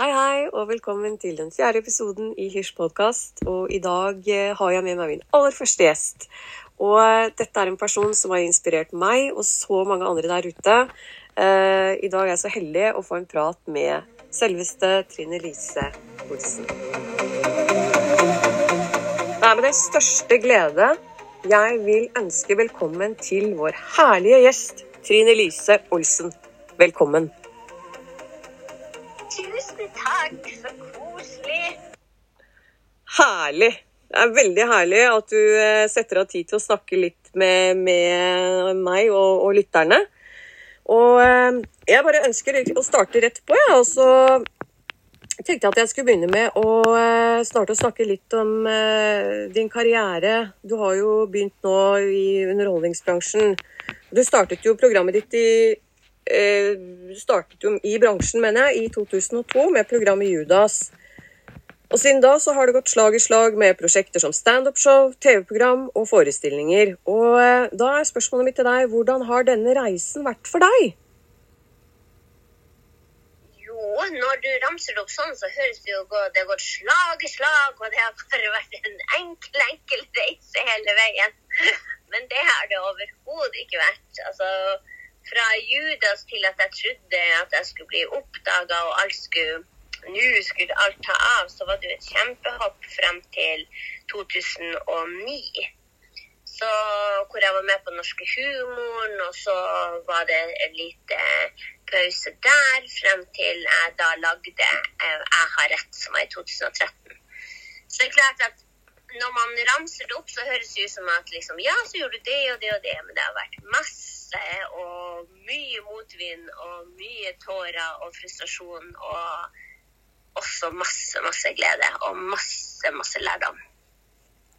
Hei, hei, og velkommen til den fjerde episoden i Hysj podkast. Og i dag eh, har jeg med meg min aller første gjest. Og eh, dette er en person som har inspirert meg og så mange andre der ute. Eh, I dag er jeg så heldig å få en prat med selveste Trine Lise Olsen. Det er med den største glede jeg vil ønske velkommen til vår herlige gjest Trine Lise Olsen. Velkommen. Takk, så koselig. Herlig. Det er veldig herlig at du eh, setter av tid til å snakke litt med, med meg og, og, lytterne. Og eh, jeg bare ønsker å starte rett på, jeg. Ja. Og så tenkte jeg at jeg skulle begynne med å eh, starte å snakke litt om din karriere. Du har jo begynt nå i underholdningsbransjen. Du startet jo programmet ditt i startet jo i bransjen, mener jeg, i 2002 med programmet Judas. Og siden da så har det gått slag i slag med prosjekter som standup-show, TV-program og forestillinger. Og eh, da er spørsmålet mitt til deg, hvordan har denne reisen vært for deg? Jo, når du ramser det opp sånn, så høres det jo godt. Det har gått slag i slag, og det har bare vært en enkel, enkel reise hele veien. Men det har det overhodet ikke vært. Altså, fra Judas til at jeg trodde at jeg skulle bli oppdaga og alt skulle nå skulle alt ta av, så var det jo et kjempehopp frem til 2009. Så, hvor jeg var med på Norske Humoren, og så var det en liten pause der frem til jeg da lagde eh, 'Jeg har rett', som var i 2013. Så det er klart at når man ramser det opp, så høres det ut som at liksom, ja, så gjorde du det og det og det, men det har vært masse og mye motvind og mye tårer og frustrasjon og også masse, masse glede og masse, masse lærdom.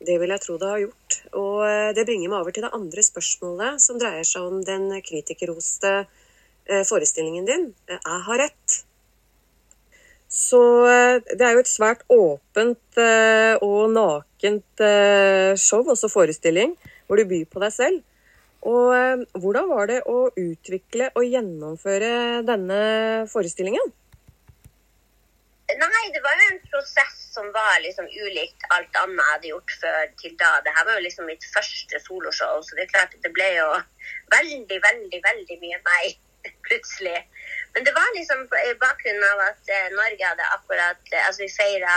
Det vil jeg tro det har gjort. Og eh, det bringer meg over til det andre spørsmålet, som dreier seg om den kritikerroste eh, forestillingen din, eh, 'Jeg har rett'. Så det er jo et svært åpent og nakent show, også forestilling, hvor du byr på deg selv. Og hvordan var det å utvikle og gjennomføre denne forestillingen? Nei, det var jo en prosess som var liksom ulikt alt annet jeg hadde gjort før til da. Dette var jo liksom mitt første soloshow, så det er klart at det ble jo veldig, veldig, veldig mye meg plutselig. Men det var liksom på bakgrunnen av at eh, Norge hadde akkurat eh, Altså, vi feira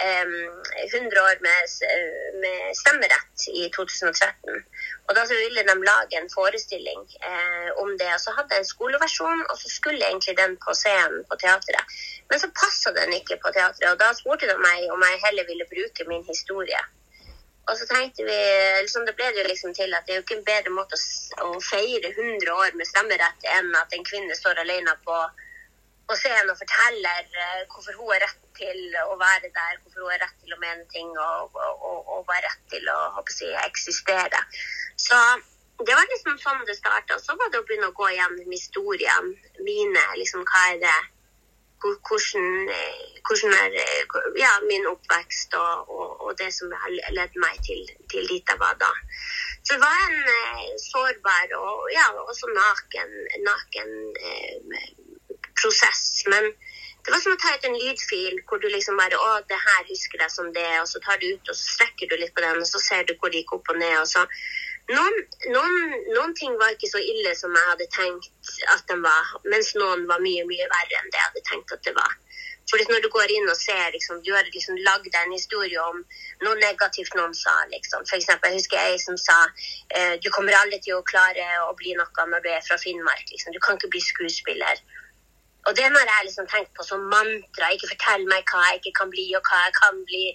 100 år med, med, stemmerett i 2013. Og da ville de lage en forestilling eh, om det. Og så hadde jeg en skoleversjon, og så skulle egentlig den på scenen på teatret. Men så passa den ikke på teatret, og da spurte de meg om jeg heller ville bruke min historie. Og så tenkte vi, liksom, Det ble det jo liksom til at det er jo ikke en bedre måte å, å feire 100 år med stemmerett enn at en kvinne står alene på, på scenen og forteller uh, hvorfor hun har rett til å være der, hvorfor hun har rett til å mene ting og, og, og, og har rett til å si, eksistere. Så det var liksom sånn det starta. Så var det å begynne å gå gjennom historiene mine. liksom Hva er det hvordan, hvordan er ja, min oppvekst og, og, og, det som har ledd meg til, til dit jeg var da. Så det var en eh, sårbar og ja, også naken, naken eh, prosess. Men det var som å ta ut en lydfil hvor du liksom bare Å, det her husker jeg som det. Og så tar du ut, og så strekker du litt på den, og så ser du hvor det gikk opp og ned. og så noen, noen, noen, ting var ikke så ille som jeg hadde tenkt at de var, mens noen var mye mye verre enn det jeg hadde tenkt at det var. For når du går inn og ser, liksom, du har liksom lagd en historie om noe negativt noen sa. liksom. For eksempel, jeg husker ei som sa eh, du kommer aldri til å klare å bli noe når du er fra Finnmark. liksom. Du kan ikke bli skuespiller. Og det har jeg liksom tenkt på som mantra. Ikke fortell meg hva jeg ikke kan bli, og hva jeg kan bli.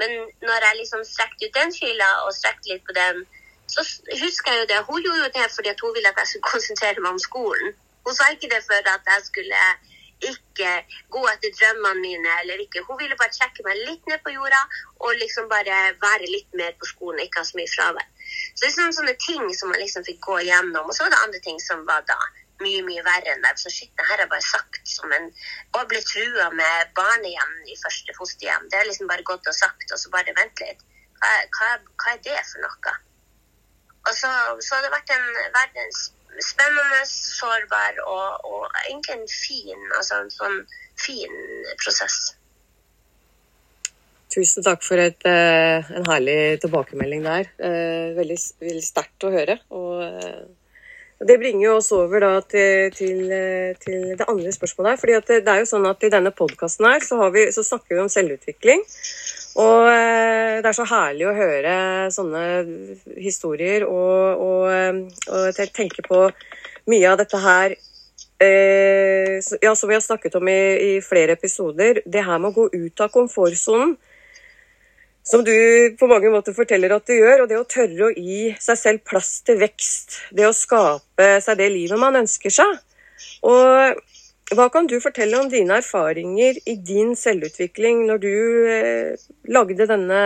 Men når jeg liksom strekte ut den fila og strekte litt på den, så husker jeg jo det. Hun gjorde jo det fordi hun ville at jeg skulle konsentrere meg om skolen. Hun sa ikke det for at jeg skulle ikke gå etter drømmene mine eller ikke. Hun ville bare sjekke meg litt ned på jorda og liksom bare være litt mer på skolen, ikke ha så mye fravær. Så det er sånne, ting som man liksom fikk gå igjennom. Og så var det andre ting som var da mye, mye verre enn det. Så shit, det her er bare sagt som en Og ble trua med barnehjem i første fosterhjem. Det er liksom bare gått og sagt, og så bare vent litt. Hva, hva, hva er det for noe? Og så, så har det vært en, verdens spennende, sårbar og, og egentlig en fin, altså en sånn fin prosess. Tusen takk for et, eh, en herlig tilbakemelding der. Eh, veldig, veldig sterkt å høre. Og eh, det bringer jo oss over til, til, til det andre spørsmålet. her, fordi det, det, er jo sånn at I denne podkasten så, så, snakker vi om selvutvikling. Og det er så herlig å høre sånne historier og, og, og tenke på mye av dette her ja, som vi har snakket om i, i flere episoder. Det her med å gå ut av komfortsonen som du på mange måter forteller at du gjør. Og det å tørre å gi seg selv plass til vekst. Det å skape seg det livet man ønsker seg. Og hva kan du fortelle om dine erfaringer i din selvutvikling når du eh, lagde denne,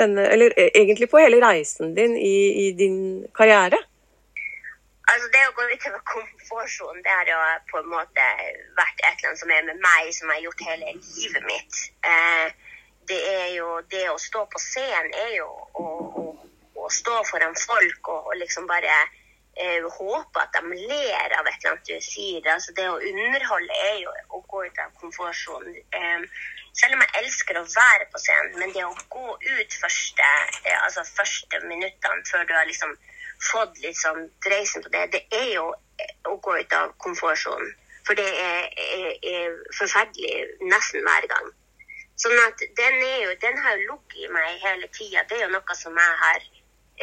denne Eller eh, egentlig på hele reisen din i, i din karriere? Altså Det å gå utover komfortsonen, det har jo på en måte vært et eller annet som er med meg, som jeg har gjort hele livet mitt. Eh, det er jo Det å stå på scenen er jo å, å, å stå foran folk og, og liksom bare eh, håpe at de ler av et eller annet du sier. Altså det å underholde er jo å gå ut av komfortsonen. Eh, selv om jeg elsker å være på scenen, men det å gå ut første, eh, altså første minuttene før du har liksom fått litt sånn dreisen på det, det er jo å gå ut av komfortsonen. For det er, er, er forferdelig nesten hver gang. Sånn at den, jo, den har jo ligget i meg hele tida. Det er jo noe som jeg har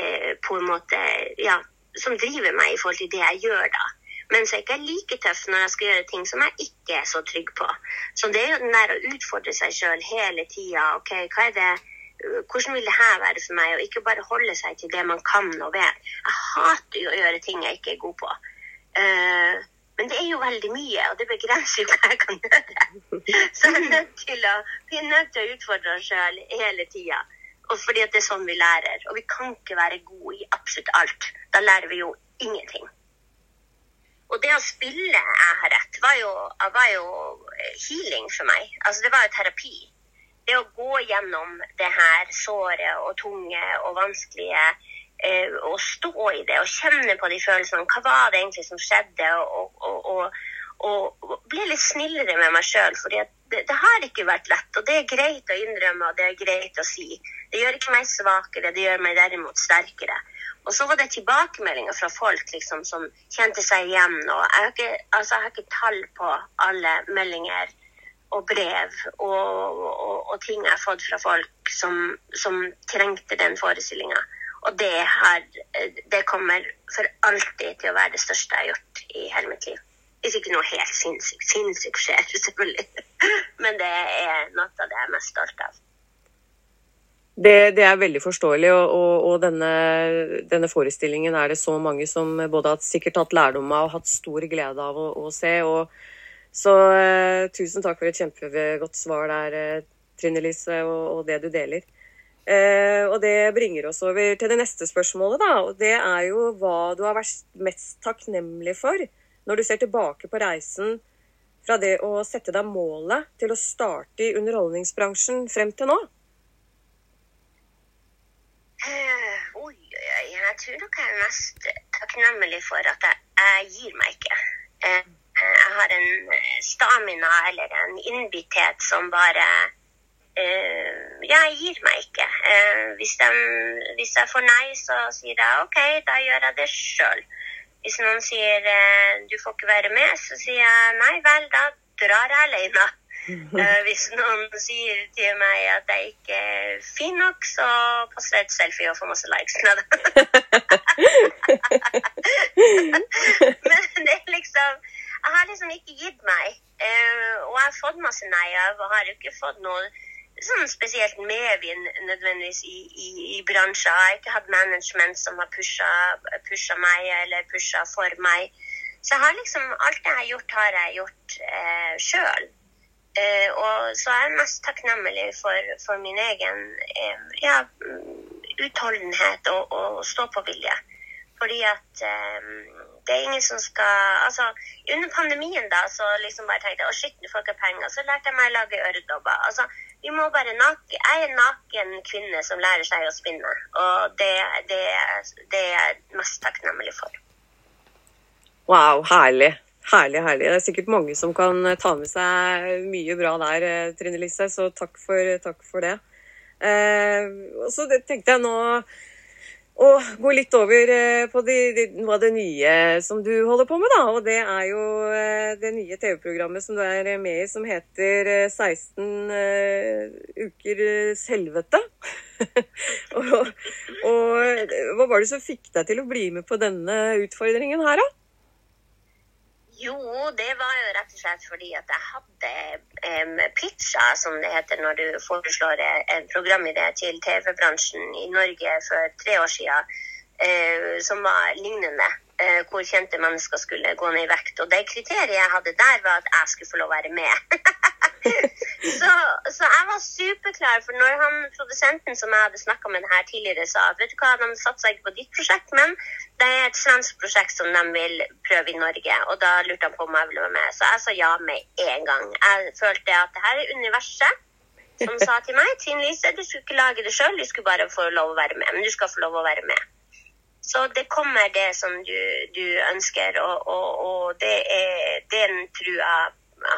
eh, på en måte Ja, som driver meg i forhold til det jeg gjør da. Men så er jeg ikke like tøff når jeg skal gjøre ting som jeg ikke er så trygg på. Så det er jo den der å utfordre seg sjøl hele tida. OK, hva er det hvordan vil det her være for meg? Og ikke bare holde seg til det man kan og vet. Jeg hater jo å gjøre ting jeg ikke er god på. Uh, men det er jo veldig mye, og det begrenser jo hva jeg kan gjøre. Så jeg er nødt til å, vi er nødt til å utfordre oss sjøl hele tida. Og fordi at det er sånn vi lærer. Og vi kan ikke være gode i absolutt alt. Da lærer vi jo ingenting. Og det å spille Jeg har rett, var jo, var jo healing for meg. Altså det var jo terapi. Det å gå gjennom det her såret og tunge og vanskelige å stå i det og kjenne på de følelsene. Hva var det egentlig som skjedde? Og, og, og, og bli litt snillere med meg sjøl. For det, det, har ikke vært lett. Og det er greit å innrømme, og det er greit å si. Det gjør ikke meg svakere, det gjør meg derimot sterkere. Og så var det tilbakemeldinger fra folk liksom, som kjente seg igjen. Og jeg har ikke, altså, jeg har ikke tall på alle meldinger og brev og, og, og, ting jeg har fått fra folk som, som trengte den forestillinga. Og det, har, det kommer for alltid til å være det største jeg har gjort i hele mitt liv. Hvis ikke noe helt sinnssykt, sinnssyk skjer, selvfølgelig. Men det er noe av det jeg er mest stolt av. Det, det er veldig forståelig, og, og, og denne, denne, forestillingen er det så mange som både har sikkert tatt lærdom av og hatt stor glede av å, å se. Og, så uh, tusen takk for et kjempegodt svar der, uh, Trine Lise, og, og det du deler. Eh, og det bringer oss over til det neste spørsmålet, da. Og det er jo hva du har vært mest takknemlig for når du ser tilbake på reisen fra det å sette deg målet til å starte i underholdningsbransjen frem til nå? Uh, oi, oi, jeg tror nok jeg er mest takknemlig for at jeg, jeg gir meg ikke. Uh, jeg har en stamina eller en innbitthet som bare jeg gir meg ikke. Eh, hvis, de, hvis, jeg får nei, så sier jeg OK, da gjør jeg det sjøl. Hvis noen sier eh, du får ikke være med, så sier jeg nei vel, da drar jeg alene. hvis noen sier til meg at jeg ikke er fin nok, så poster jeg et selfie og får masse likes. Men det er liksom Jeg har liksom ikke gitt meg. og jeg har fått masse nei. Jeg har jo ikke fått noe sånn spesielt medvind nødvendigvis i, i, i bransjer. Jeg har ikke hatt management som har pusha meg eller pusha for meg. Så liksom, alt jeg har gjort, har jeg gjort eh, sjøl. Eh, og så er jeg mest takknemlig for, for min egen eh, ja, utholdenhet og, og stå-på-vilje. Fordi at eh, det er ingen som skal Altså, under pandemien, da, så liksom bare tenkte jeg å shit, nå får penger. Så lærte jeg meg å lage øredobber. Altså, vi må bare nake. Jeg er en naken kvinne som lærer seg å spinne. Og det, det, det er jeg mest takknemlig for. Wow, herlig. Herlig, herlig. Det er sikkert mange som kan ta med seg mye bra der, eh, Trine Lise, så takk for, takk for det. Eh, og så tenkte jeg nå å gå litt over eh, på de, de, noe av det nye som du holder på med, da. Og det er jo eh, det nye TV-programmet som du er med i, som heter 16 uh, uker helvete. og, og hva var det som fikk deg til å bli med på denne utfordringen her, da? Jo, det var jo rett og slett fordi at jeg hadde um, pitcha, som det heter når du foreslår en programidé til TV-bransjen i Norge for tre år siden, uh, som var lignende. Uh, hvor kjente mennesker skulle gå ned i vekt. Og det kriteriet jeg hadde der, var at jeg skulle få lov å være med. så, så, jeg var superklar, for når han, produsenten som jeg hadde snakka med her tidligere, sa at vet du hva, de satsa ikke på ditt prosjekt, men det er et svensk prosjekt som de vil prøve i Norge. Og da lurte han på om jeg ville være med. Så jeg sa ja med en gang. Jeg følte at det her er universet som sa til meg Trine Lise, du skulle ikke lage det sjøl, du skulle bare få lov å være med. Men du skal få lov å være med. Så det kommer det som du, du ønsker, og, og, og det er den trua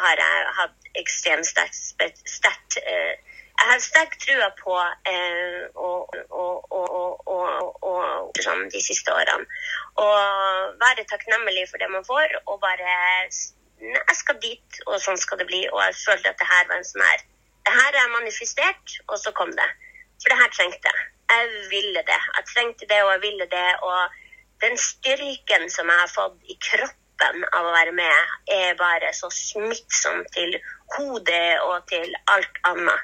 har jeg hatt ekstremt sterkt eh, Jeg har sterk trua på eh, og, og, og, sånn, de siste årene. Og være takknemlig for det man får, og bare Jeg skal dit, og sånn skal det bli. Og jeg følte at det her var en sånn her Det her er manifestert, og så kom det. For det her trengte jeg. Jeg ville det. Jeg trengte det, og jeg ville det. Og den styrken som jeg har fått i kroppen kroppen av å være med er bare så smittsom til hodet og til alt annet.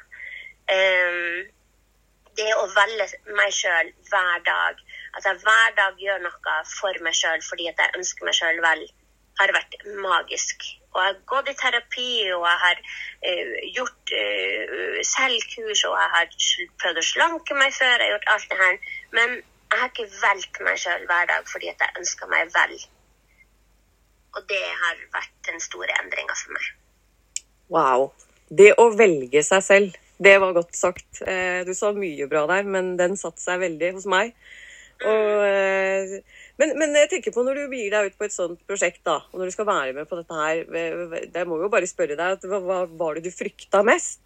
Um, det å velge meg sjøl hver dag, at jeg hver dag gjør noe for meg sjøl fordi at jeg ønsker meg sjøl vel, har vært magisk. Og jeg har gått i terapi, og jeg har uh, gjort uh, selvkurs, og jeg har prøvd å slanke meg før, jeg har gjort alt det her. Men jeg har ikke valgt meg sjøl hver dag fordi at jeg ønsker meg vel. Og det har vært den store endringa for meg. Wow. Det å velge seg selv, det var godt sagt. Eh, du sa mye bra der, men den satte seg veldig hos meg. Og, eh, men, men, jeg tenker på når du gir deg ut på et sånt prosjekt, da, og når du skal være med på dette her Jeg må jo bare spørre deg, hva var det du frykta mest?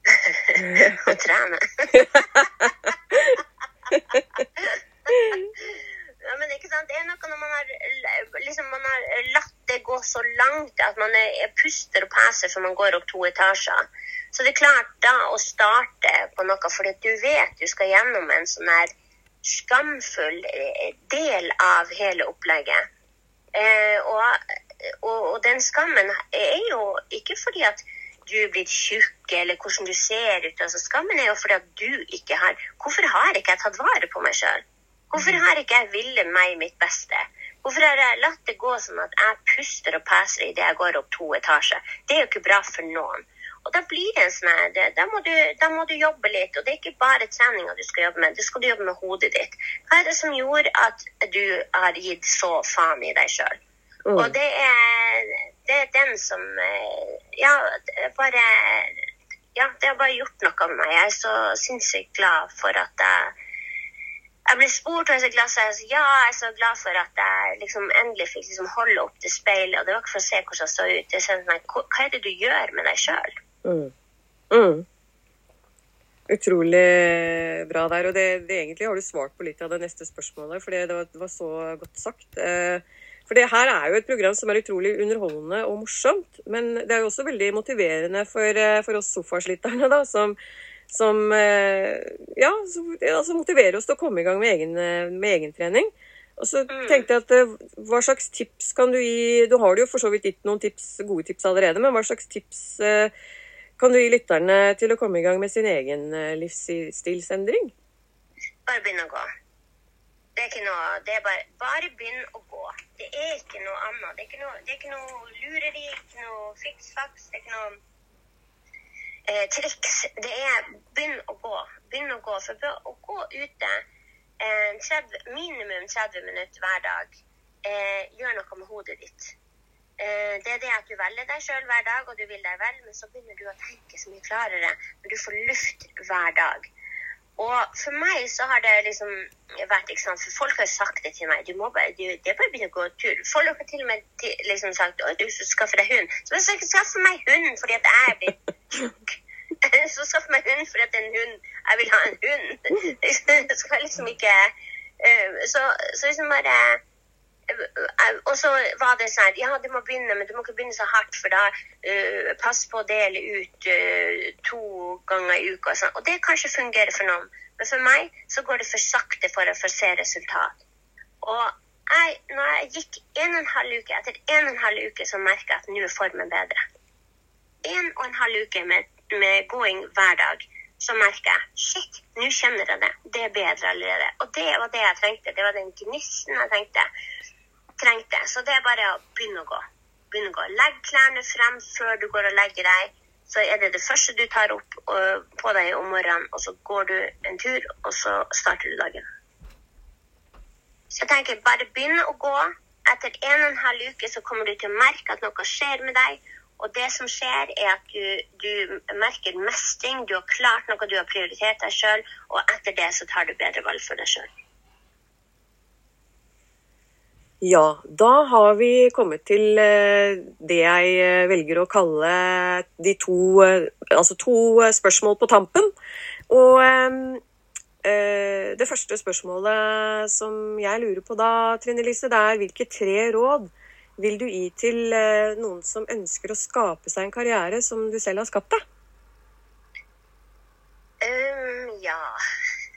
Å trene. Ja, men ikke sant? Det er noe når man har, liksom, man har latt det gå så langt at man er, puster og peser før man går opp to etasjer. Så det er klart da å starte på noe, for du vet du skal gjennom en sånn her skamfull eh, del av hele opplegget. Eh, og, og, og, den skammen er jo ikke fordi at du er blitt tjukk eller hvordan du ser ut. Altså, skammen er jo fordi at du ikke har Hvorfor har ikke jeg tatt vare på meg sjøl? Hvorfor har ikke jeg villet meg mitt beste? Hvorfor har jeg latt det gå sånn at jeg puster og peser idet jeg går opp to etasjer? Det er jo ikke bra for noen. Og da blir det en sånn da, må du, da må du jobbe litt. Og det er ikke bare treninga du skal jobbe med, det skal du jobbe med hodet ditt. Hva er det som gjorde at du har gitt så faen i deg sjøl? Mm. Og det er, det er den som eh, Ja, bare Ja, det har bare gjort noe med meg. Jeg er så sinnssykt glad for at jeg jeg ble spurt og jeg er så glad, så jeg sa ja, jeg er så glad for at jeg liksom endelig fikk liksom holde opp til speilet. Og det var ikke for å se hvordan jeg så ut. Det sånn, hva er det du gjør med deg sjøl? Mm. Mm. Utrolig bra der. Og det, det, egentlig har du svart på litt av det neste spørsmålet, for det var, det var så godt sagt. Eh, for det her er jo et program som er utrolig underholdende og morsomt. Men det er jo også veldig motiverende for, eh, for oss sofaslitterne, da, som som eh, ja, som motiverer oss til å komme i gang med, egen, eh, med egentrening. Og så mm. tenkte jeg at eh, hva slags tips kan du gi Du har jo for så vidt gitt noen tips, gode tips allerede, men hva slags tips kan du gi lytterne til å komme i gang med sin egen livsstilsendring? Bare begynn å gå. Det er ikke noe Det er bare Bare begynn å gå. Det er ikke noe annet. Det er ikke noe, det er ikke noe lureri, ikke noe fiksfaks. Det er ikke noe eh, triks, det er begynn å gå. Begynn å gå. For å gå ute eh, 30, minimum 30 minutter hver dag eh, gjør noe med hodet ditt. Eh, det er det at du velger deg sjøl hver dag, og du vil deg vel, men så begynner du å tenke så mye klarere når du får luft hver dag. Og for meg så har det liksom vært ikke sant, For folk har sagt det til meg. Du må bare, du, det er bare å begynne å gå tur. Folk har til og med til, liksom sagt at du skal skaffe deg hund. Så jeg skal ikke skaffe meg hund fordi at jeg er blitt tjukk. Så skaffe meg hund fordi at en hund. Jeg vil ha en hund. Så skal liksom ikke uh, Så, så liksom bare og så var det sånn Ja, du må begynne, men du må ikke begynne så hardt, for da uh, pass på å dele ut uh, to ganger i uka. Og, sånn. og det kanskje fungerer for noen, men for meg så går det for sakte for å få se resultat. Og jeg, når jeg gikk en og en halv uke, etter en og en halv uke så merka jeg at nå er formen bedre. En og en halv uke med, med gåing hver dag så merka jeg shit, nå kjenner jeg det. Det er bedre allerede. Og det var det jeg trengte. Det var den gnisten jeg trengte trengte. Så det er bare å begynne å gå. Begynne å gå. Legg klærne frem før du går og legger deg. Så er det det første du tar opp på deg om morgenen, og så går du en tur, og så starter du dagen. Så jeg tenker bare begynne å gå. Etter en og en halv uke så kommer du til å merke at noe skjer med deg. Og det som skjer, er at du, du merker mestring. Du har klart noe, du har prioritert deg sjøl, og etter det så tar du bedre valg for deg sjøl. Ja, da har vi kommet til eh, det jeg eh, velger å kalle de to eh, Altså to spørsmål på tampen. Og det første spørsmålet som jeg lurer på da, Trine Lise, det er hvilke tre råd vil du gi til noen som ønsker å skape seg en karriere som du selv har skapt deg? Um, ja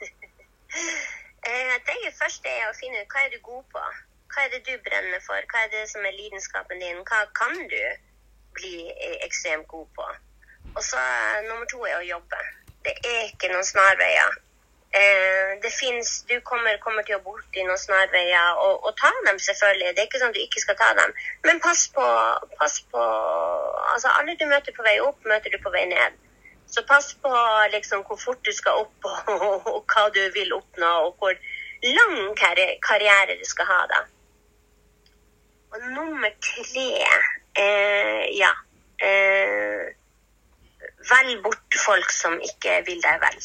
Det første er å finne ut hva er du god på. Hva er det du brenner for? Hva er det som er lidenskapen din? Hva kan du bli ekstremt god på? Og så nummer to er å jobbe. Det er ikke noen snarveier. Eh, det fins Du kommer, kommer til å borti noen snarveier, og, og, ta dem selvfølgelig. Det er ikke sånn at du ikke skal ta dem. Men pass på, pass på altså Alle du møter på vei opp, møter du på vei ned. Så pass på liksom, hvor fort du skal opp, og, og, og hva du vil oppnå, og hvor lang karriere du skal ha. da. Og nummer tre eh, ja. Eh, velg bort folk som ikke vil deg vel.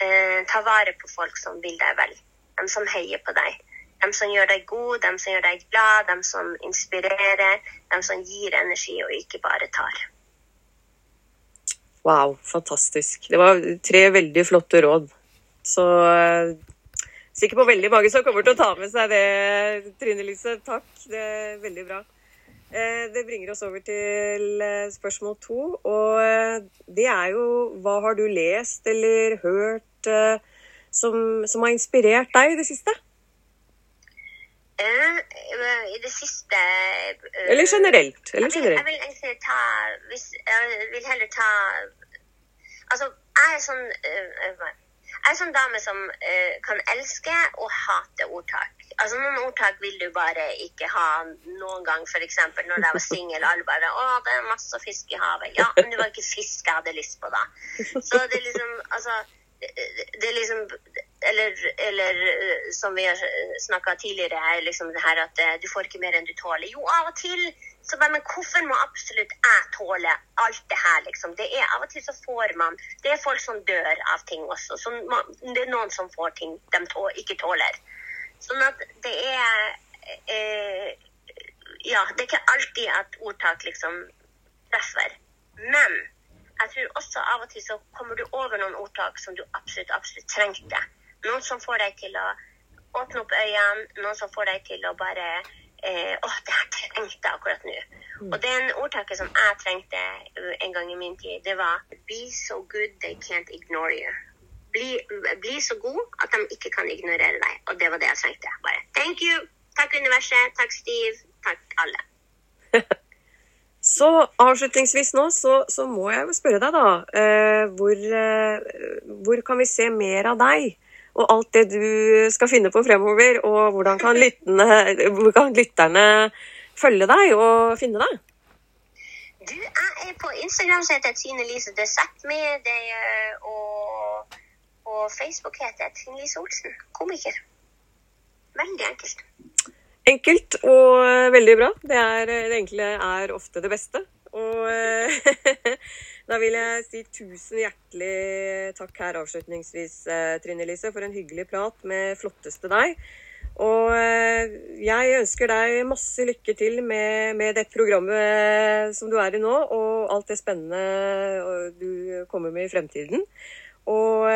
Eh, ta vare på folk som vil deg vel. De som heier på deg. De som gjør deg god, de som gjør deg glad, de som inspirerer. De som gir energi og ikke bare tar. Wow, fantastisk. Det var tre veldig flotte råd. Så eh, sikker på veldig mange som kommer til å ta med seg det, Trine Lise. Takk, det er veldig bra. Eh, det bringer oss over til eh, spørsmål to, og eh, det er jo hva har du lest eller hørt som, som har inspirert deg i det siste? I det siste Eller generelt. Eller generelt. Jeg vil, jeg vil ta hvis, Jeg vil heller ta Altså, jeg er sånn jeg er sånn dame som uh, kan elske og hate ordtak. Altså Noen ordtak vil du bare ikke ha noen gang, f.eks. når jeg var singel. Alle bare 'Å, det er masse fisk i havet'. Ja, men det var ikke fisk jeg hadde lyst på da. Så det er liksom Altså, det er liksom eller, eller, som vi har snakka tidligere, liksom det her at eh, du får ikke mer enn du tåler. Jo, av og til så bare, Men hvorfor må absolutt jeg tåle alt det her, liksom? Det er, av og til så får man Det er folk som dør av ting også. Som, det er noen som får ting de tå, ikke tåler. Sånn at det er eh, Ja, det er ikke alltid at ordtak liksom treffer. Men jeg tror også av og til så kommer du over noen ordtak som du absolutt, absolutt trengte. Noen som får deg til å åpne opp øynene, noen som får deg til å bare eh, Å, det her trengte jeg akkurat nå. Mm. Og den ordtaket som jeg trengte en gang i min tid, det var Be so good they can't ignore you. Bli, bli så god at de ikke kan ignorere deg. Og det var det jeg trengte. Bare thank you. Takk, universet. Takk, Steve. Takk, alle. Så avslutningsvis nå, så, så, må jeg spørre deg, da. Eh, hvor, eh, hvor, kan vi se mer av deg? og alt det du skal finne på fremover. Og hvordan kan, lyttene, hvor kan lytterne følge deg og finne deg? Du, jeg er på Instagram så heter Trine Lise The med deg, og på Facebook heter jeg Trine Lise Olsen, komiker. Veldig enkelt. Enkelt og veldig bra. Det, er, det enkle er ofte det beste. Og da vil jeg si tusen hjertelig takk her avslutningsvis, Trine Lise, for en hyggelig prat med flotteste deg. Og jeg ønsker deg masse lykke til med, med det programmet som du er i nå, og alt det spennende du kommer med i fremtiden. Og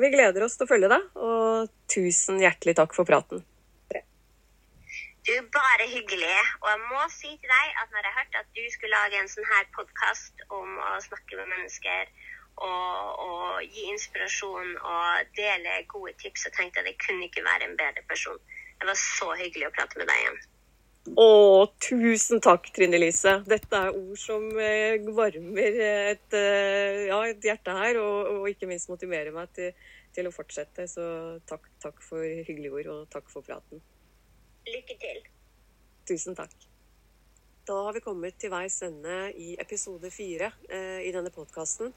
vi gleder oss til å følge deg, og tusen hjertelig takk for praten. Du, bare hyggelig. Og jeg må si til deg at når jeg hørte at du skulle lage en sånn her podkast om å snakke med mennesker og, og, gi inspirasjon og dele gode tips, så tenkte jeg at jeg kunne ikke være en bedre person. Det var så hyggelig å prate med deg igjen. Å, tusen takk, Trine Lise. Dette er ord som eh, varmer et, eh, ja, et hjerte her, og, og, ikke minst motiverer meg til, til å fortsette. Så takk, takk for hyggelige ord, og takk for praten. Lykke til. Tusen takk. Da har vi kommet til veis ende i episode fire eh, i denne podkasten.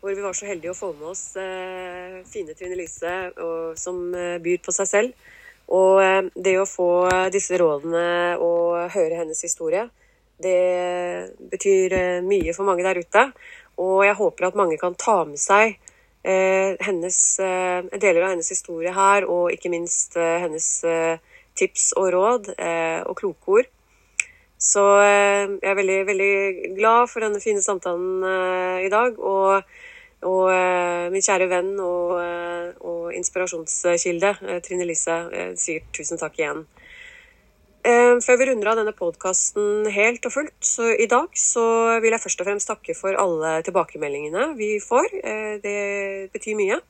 Hvor vi var så heldige å få med oss eh, fine Trine Lise og, som eh, byr på seg selv. Og eh, det å få disse rådene og høre hennes historie, det betyr eh, mye for mange der ute. Og jeg håper at mange kan ta med seg eh, hennes, deler av hennes historie her, og ikke minst hennes tips og råd eh, og kloke ord. Så eh, jeg er veldig, veldig glad for denne fine samtalen eh, i dag. Og, og min kjære venn og, og inspirasjonskilde, Trine Lise, sier tusen takk igjen. Før vi runder av denne podkasten helt og fullt, så i dag så vil jeg først og fremst takke for alle tilbakemeldingene vi får. Det betyr mye.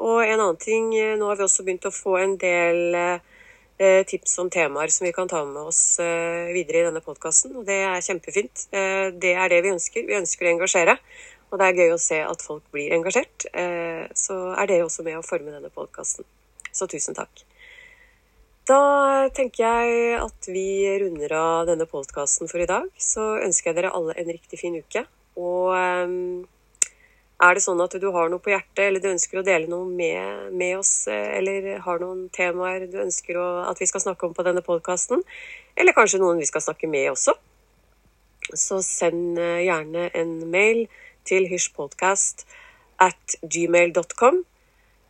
Og en annen ting, nå har vi også begynt å få en del tips om temaer som vi kan ta med oss eh, videre i denne podkasten. Det er kjempefint. Eh, det er det vi ønsker. Vi ønsker å engasjere. Og det er gøy å se at folk blir engasjert. Så er dere også med å forme denne podkasten. Så tusen takk. Da tenker jeg at vi runder av denne podkasten for i dag. Så ønsker jeg dere alle en riktig fin uke. Og er det sånn at du har noe på hjertet, eller du ønsker å dele noe med, med oss, eh, eller har noen temaer du ønsker å, at vi skal snakke om på denne podkasten, eller kanskje noen vi skal snakke med også, så send eh, gjerne en mail til hysjpodkast at gmail.com.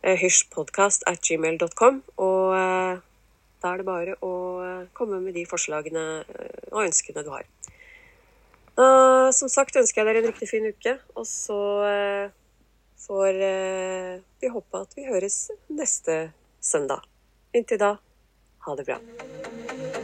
Hysjpodkast at gmail.com. Og da er det bare å komme med de forslagene og ønskene du har. Uh, som sagt ønsker jeg dere en riktig fin uke, og så uh, får uh, vi håpe at vi høres neste søndag. Inntil da, ha det bra.